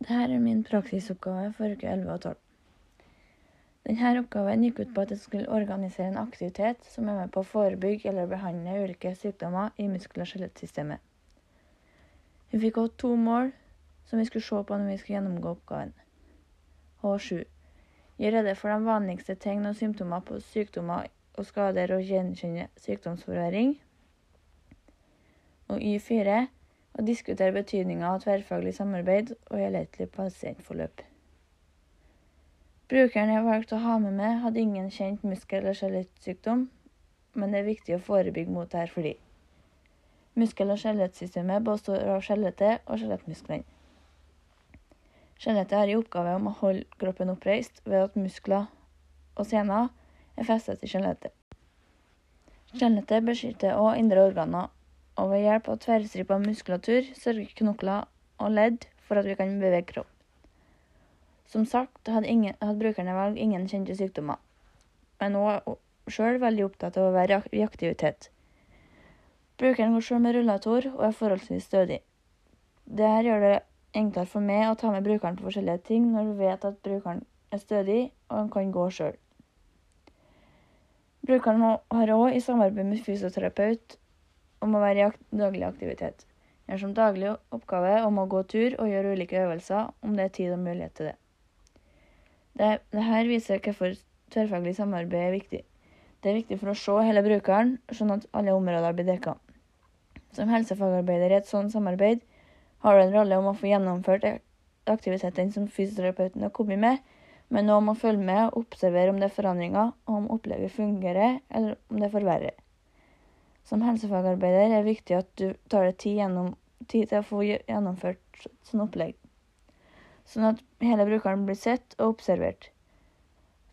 Dette er min praksisoppgave for uke 11 og 12. Denne oppgaven gikk ut på at jeg skulle organisere en aktivitet som er med på å forebygge eller behandle ulike sykdommer i muskel- og skjelettsystemet. Vi fikk også to mål som vi skulle se på når vi skulle gjennomgå oppgaven. H7. Gjør rede for de vanligste tegn og symptomer på sykdommer og skader og gjenkjenne sykdomsforverring. Og Y4 og diskutere betydninga av tverrfaglig samarbeid og helhetlig pasientforløp. Brukeren jeg valgte å ha med meg, hadde ingen kjent muskel- eller skjelettsykdom, men det er viktig å forebygge mot dette fordi muskel- og skjelettsystemet består av skjelettet og skjelettmusklene. Skjelettet har i oppgave om å holde kroppen oppreist ved at muskler og sener er festet i skjelettet. Skjelettet beskytter også indre organer og ved hjelp av tverrstripa muskulatur sørger knokler og ledd for at vi kan bevege kropp. Som sagt hadde, ingen, hadde brukerne valg ingen kjente sykdommer, men òg sjøl veldig opptatt av å være i aktivitet. Brukeren går sjøl med rullator og er forholdsvis stødig. Dette gjør det enklere for meg å ta med brukeren på forskjellige ting når du vet at brukeren er stødig og han kan gå sjøl. Brukeren har òg i samarbeid med fysioterapeut om å være i daglig aktivitet. Gjør som daglig oppgave om å gå tur og gjøre ulike øvelser om det er tid og mulighet til det. Dette det viser hvorfor tverrfaglig samarbeid er viktig. Det er viktig for å se hele brukeren, sånn at alle områder blir dekka. Som helsefagarbeider i et sånt samarbeid har du en rolle om å få gjennomført aktiviteten som fysioterapeuten har kommet med, men òg om å følge med og observere om det er forandringer, og om opplegget fungerer, eller om det forverrer. Som helsefagarbeider er det viktig at du tar deg tid, gjennom, tid til å få gjennomført sånn opplegg, sånn at hele brukeren blir sett og observert.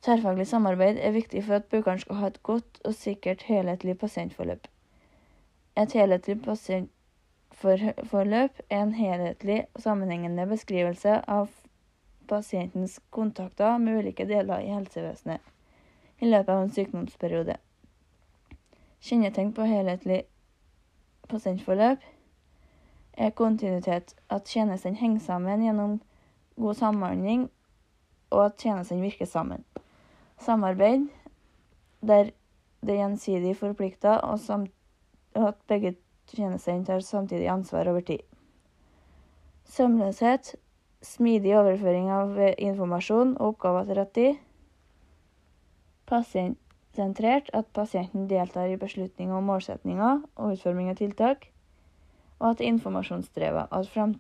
Tverrfaglig samarbeid er viktig for at brukeren skal ha et godt og sikkert helhetlig pasientforløp. Et helhetlig pasientforløp er en helhetlig og sammenhengende beskrivelse av pasientens kontakter med ulike deler i helsevesenet i løpet av en sykdomsperiode. Kjennetegn på helhetlig pasientforløp er kontinuitet, at tjenestene henger sammen gjennom god samhandling, og at tjenestene virker sammen. Samarbeid, der det er gjensidig forplikta, og, og, at begge tjenestene tar samtidig ansvar over tid. Sømløshet, smidig overføring av informasjon og oppgaver til rett tid. Pasient sentrert at pasienten deltar i beslutninger om målsetninger og utforming av tiltak, og at informasjonsdrevet. At fram,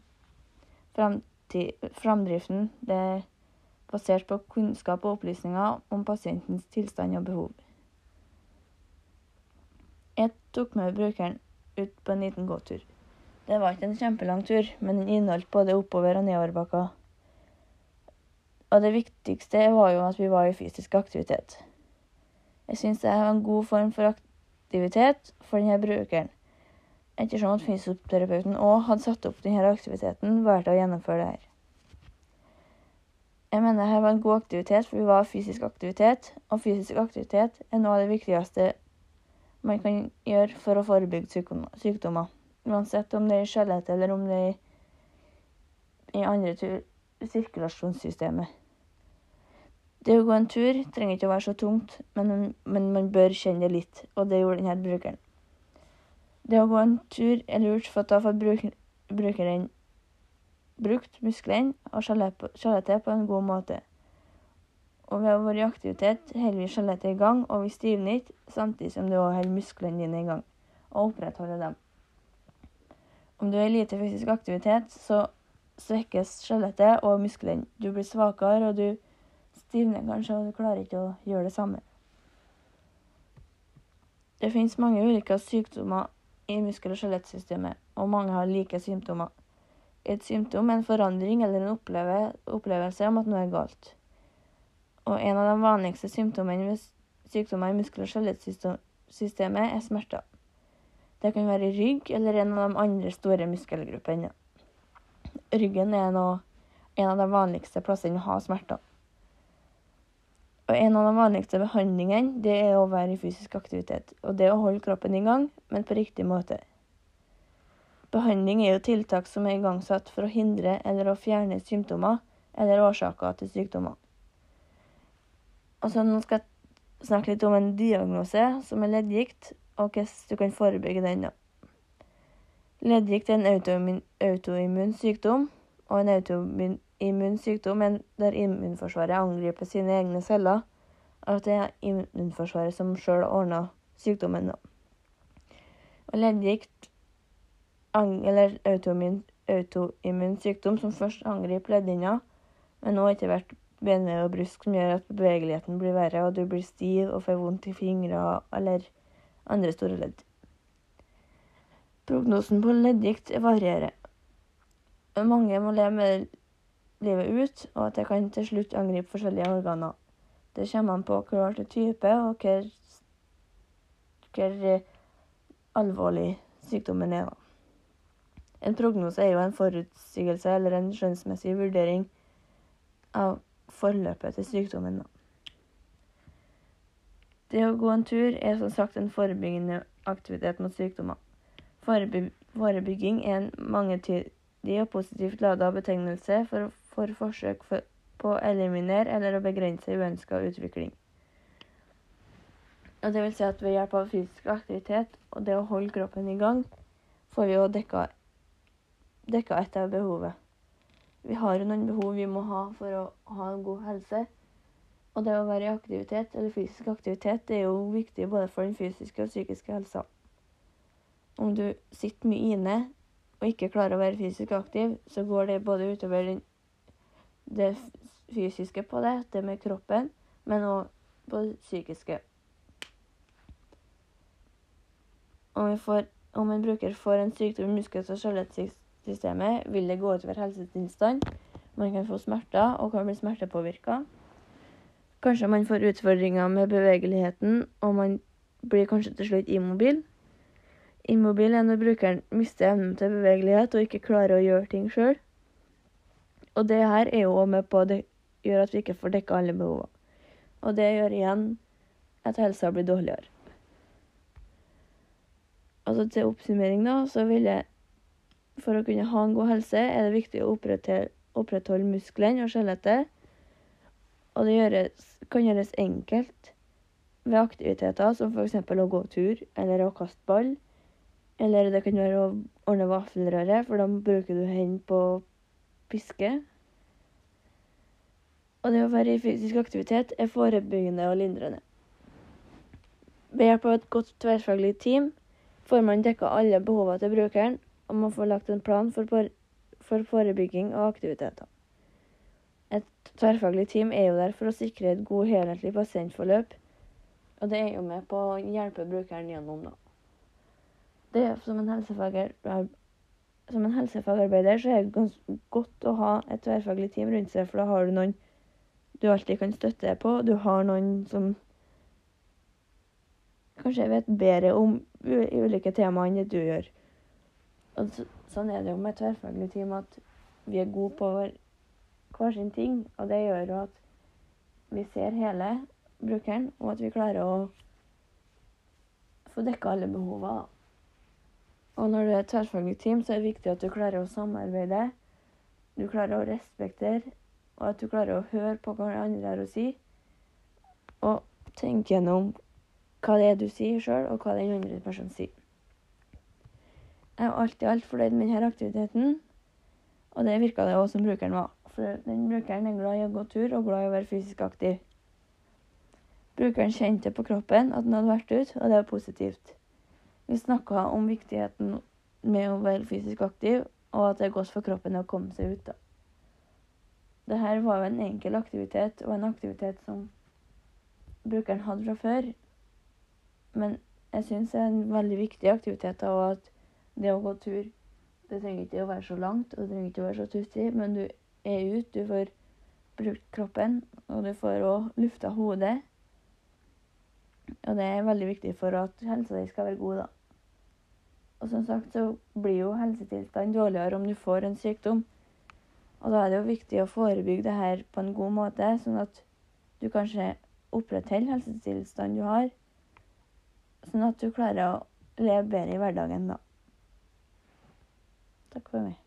framdriften er basert på kunnskap og opplysninger om pasientens tilstand og behov. Jeg tok med brukeren ut på en liten gåtur. Det var ikke en kjempelang tur, men den inneholdt både oppover- og nedoverbakker. Og det viktigste var jo at vi var i fysisk aktivitet. Jeg syns det er en god form for aktivitet for denne brukeren. Ettersom at fysioterapeuten òg hadde satt opp denne aktiviteten, valgte jeg å gjennomføre det her. Jeg mener dette var en god aktivitet, for vi var fysisk aktivitet, og fysisk aktivitet er noe av det viktigste man kan gjøre for å forebygge sykdommer. Uansett om det er i skjelettet eller om det er i andre sirkulasjonssystemet. Det å gå en tur trenger ikke å være så tungt, men, men man bør kjenne det litt, og det gjorde denne brukeren. Det å gå en tur er lurt, for da får bruker, brukeren brukt musklene og skjelettet på en god måte. Og ved å være i aktivitet holder vi skjelettet i gang, og vi stivner ikke, samtidig som du også holder musklene dine i gang og opprettholder dem. Om du i lite fysisk aktivitet, så svekkes skjelettet og musklene. Du blir svakere, og du stivner kanskje, og du klarer ikke å gjøre det samme. Det finnes mange ulike sykdommer i muskel- og skjelettsystemet, og mange har like symptomer. Et symptom er en forandring eller en oppleve, opplevelse om at noe er galt. Og en av de vanligste symptomene ved sykdommer i muskel- og skjelettsystemet er smerter. Det kan være rygg eller en av de andre store muskelgruppene. Ryggen er nå en av de vanligste plassene å ha smerter. Og en av de vanligste behandlingene det er å være i fysisk aktivitet. Og det å holde kroppen i gang, men på riktig måte. Behandling er jo tiltak som er igangsatt for å hindre eller å fjerne symptomer eller årsaker til sykdommer. Altså, nå skal jeg snakke litt om en diagnose som er leddgikt, og hvordan du kan forebygge den. Leddgikt er en autoimmun, autoimmun sykdom, og en autoimmun sykdom men der immunforsvaret angriper sine egne celler, at det er immunforsvaret som sjøl ordner sykdommen. Og leddgikt, eller autoimmun sykdom, som først angriper leddhinna, men nå etter hvert bene og brusk som gjør at bevegeligheten blir verre, og du blir stiv og får vondt i fingre eller andre store ledd. Prognosen på leddgikt varierer. Mange må leve med livet ut, og at det kan til slutt angripe forskjellige organer. Det kommer an på hva slags type og hvor, hvor alvorlig sykdommen er. En prognose er jo en forutsigelse eller en skjønnsmessig vurdering av forløpet til sykdommen. Det å gå en tur er som sagt en forebyggende aktivitet mot sykdommer. Forebygging er en mangetydig og positivt lada betegnelse for, for forsøk for, på å eliminere eller å begrense uønska utvikling. Og det vil si at ved hjelp av fysisk aktivitet og det å holde kroppen i gang, får vi jo dekka, dekka et av behovet. Vi har jo noen behov vi må ha for å ha en god helse. Og det å være i aktivitet, eller fysisk aktivitet, det er jo viktig både for den fysiske og psykiske helsa. Om du sitter mye inne og ikke klarer å være fysisk aktiv, så går det både utover den, det fysiske på det, det med kroppen, men òg på det psykiske. Om, får, om en bruker får en sykdom i muskel- og skjelettsystemet, vil det gå utover helsetilstand. Man kan få smerter og kan bli smertepåvirka. Kanskje man får utfordringer med bevegeligheten, og man blir kanskje til slutt immobil. Immobil er når brukeren mister evnen til bevegelighet og ikke klarer å gjøre ting sjøl. Og det her er jo med på å gjøre at vi ikke får dekka alle behovene. Og det gjør igjen at helsa blir dårligere. Altså til oppsummering, da, så vil jeg for å kunne ha en god helse er det viktig å opprettholde musklene og skjelettet. Og det gjøres, kan gjøres enkelt ved aktiviteter som f.eks. å gå tur eller å kaste ball. Eller det kan være å ordne vaffelrøre, for da bruker du hendene på piske. Og det å være i fysisk aktivitet er forebyggende og lindrende. Ved hjelp av et godt tverrfaglig team får man dekka alle behovene til brukeren og man får lagt en plan for, for forebygging og aktiviteter. Et tverrfaglig team er jo der for å sikre et god, helhetlig pasientforløp, og det er jo med på å hjelpe brukeren gjennom, da. Det er som en, som en helsefagarbeider så er det ganske godt å ha et tverrfaglig team rundt seg, for da har du noen du alltid kan støtte deg på. Du har noen som kanskje vet bedre om ulike temaer enn det du gjør. Og så, sånn er det jo med et tverrfaglig team at vi er gode på hver sin ting. Og det gjør jo at vi ser hele brukeren, og at vi klarer å få dekka alle behovene. Og når du er et tverrfaglig team, så er det viktig at du klarer å samarbeide. Du klarer å respektere, og at du klarer å høre på hva andre har å si. Og tenke gjennom hva det er du sier sjøl, og hva den andre personen sier. Jeg er alltid alt fornøyd med denne aktiviteten, og det virka det òg som brukeren var. For den brukeren er glad i å gå tur og glad i å være fysisk aktiv. Brukeren kjente på kroppen at den hadde vært ute, og det var positivt. Vi snakka om viktigheten med å være fysisk aktiv, og at det er godt for kroppen å komme seg ut. da. Dette var jo en enkel aktivitet, og en aktivitet som brukeren hadde fra før. Men jeg syns det er en veldig viktig aktivitet, og at det å gå tur Det trenger ikke å være så langt, og det trenger ikke å være så tussig, men du er ute, du får brukt kroppen, og du får òg lufta hodet. Og det er veldig viktig for at helsa di skal være god, da. Og som sagt så blir jo helsetilstanden dårligere om du får en sykdom. Og da er det jo viktig å forebygge det her på en god måte, sånn at du kanskje opprettholder helsetilstanden du har, sånn at du klarer å leve bedre i hverdagen, da. Takk for meg.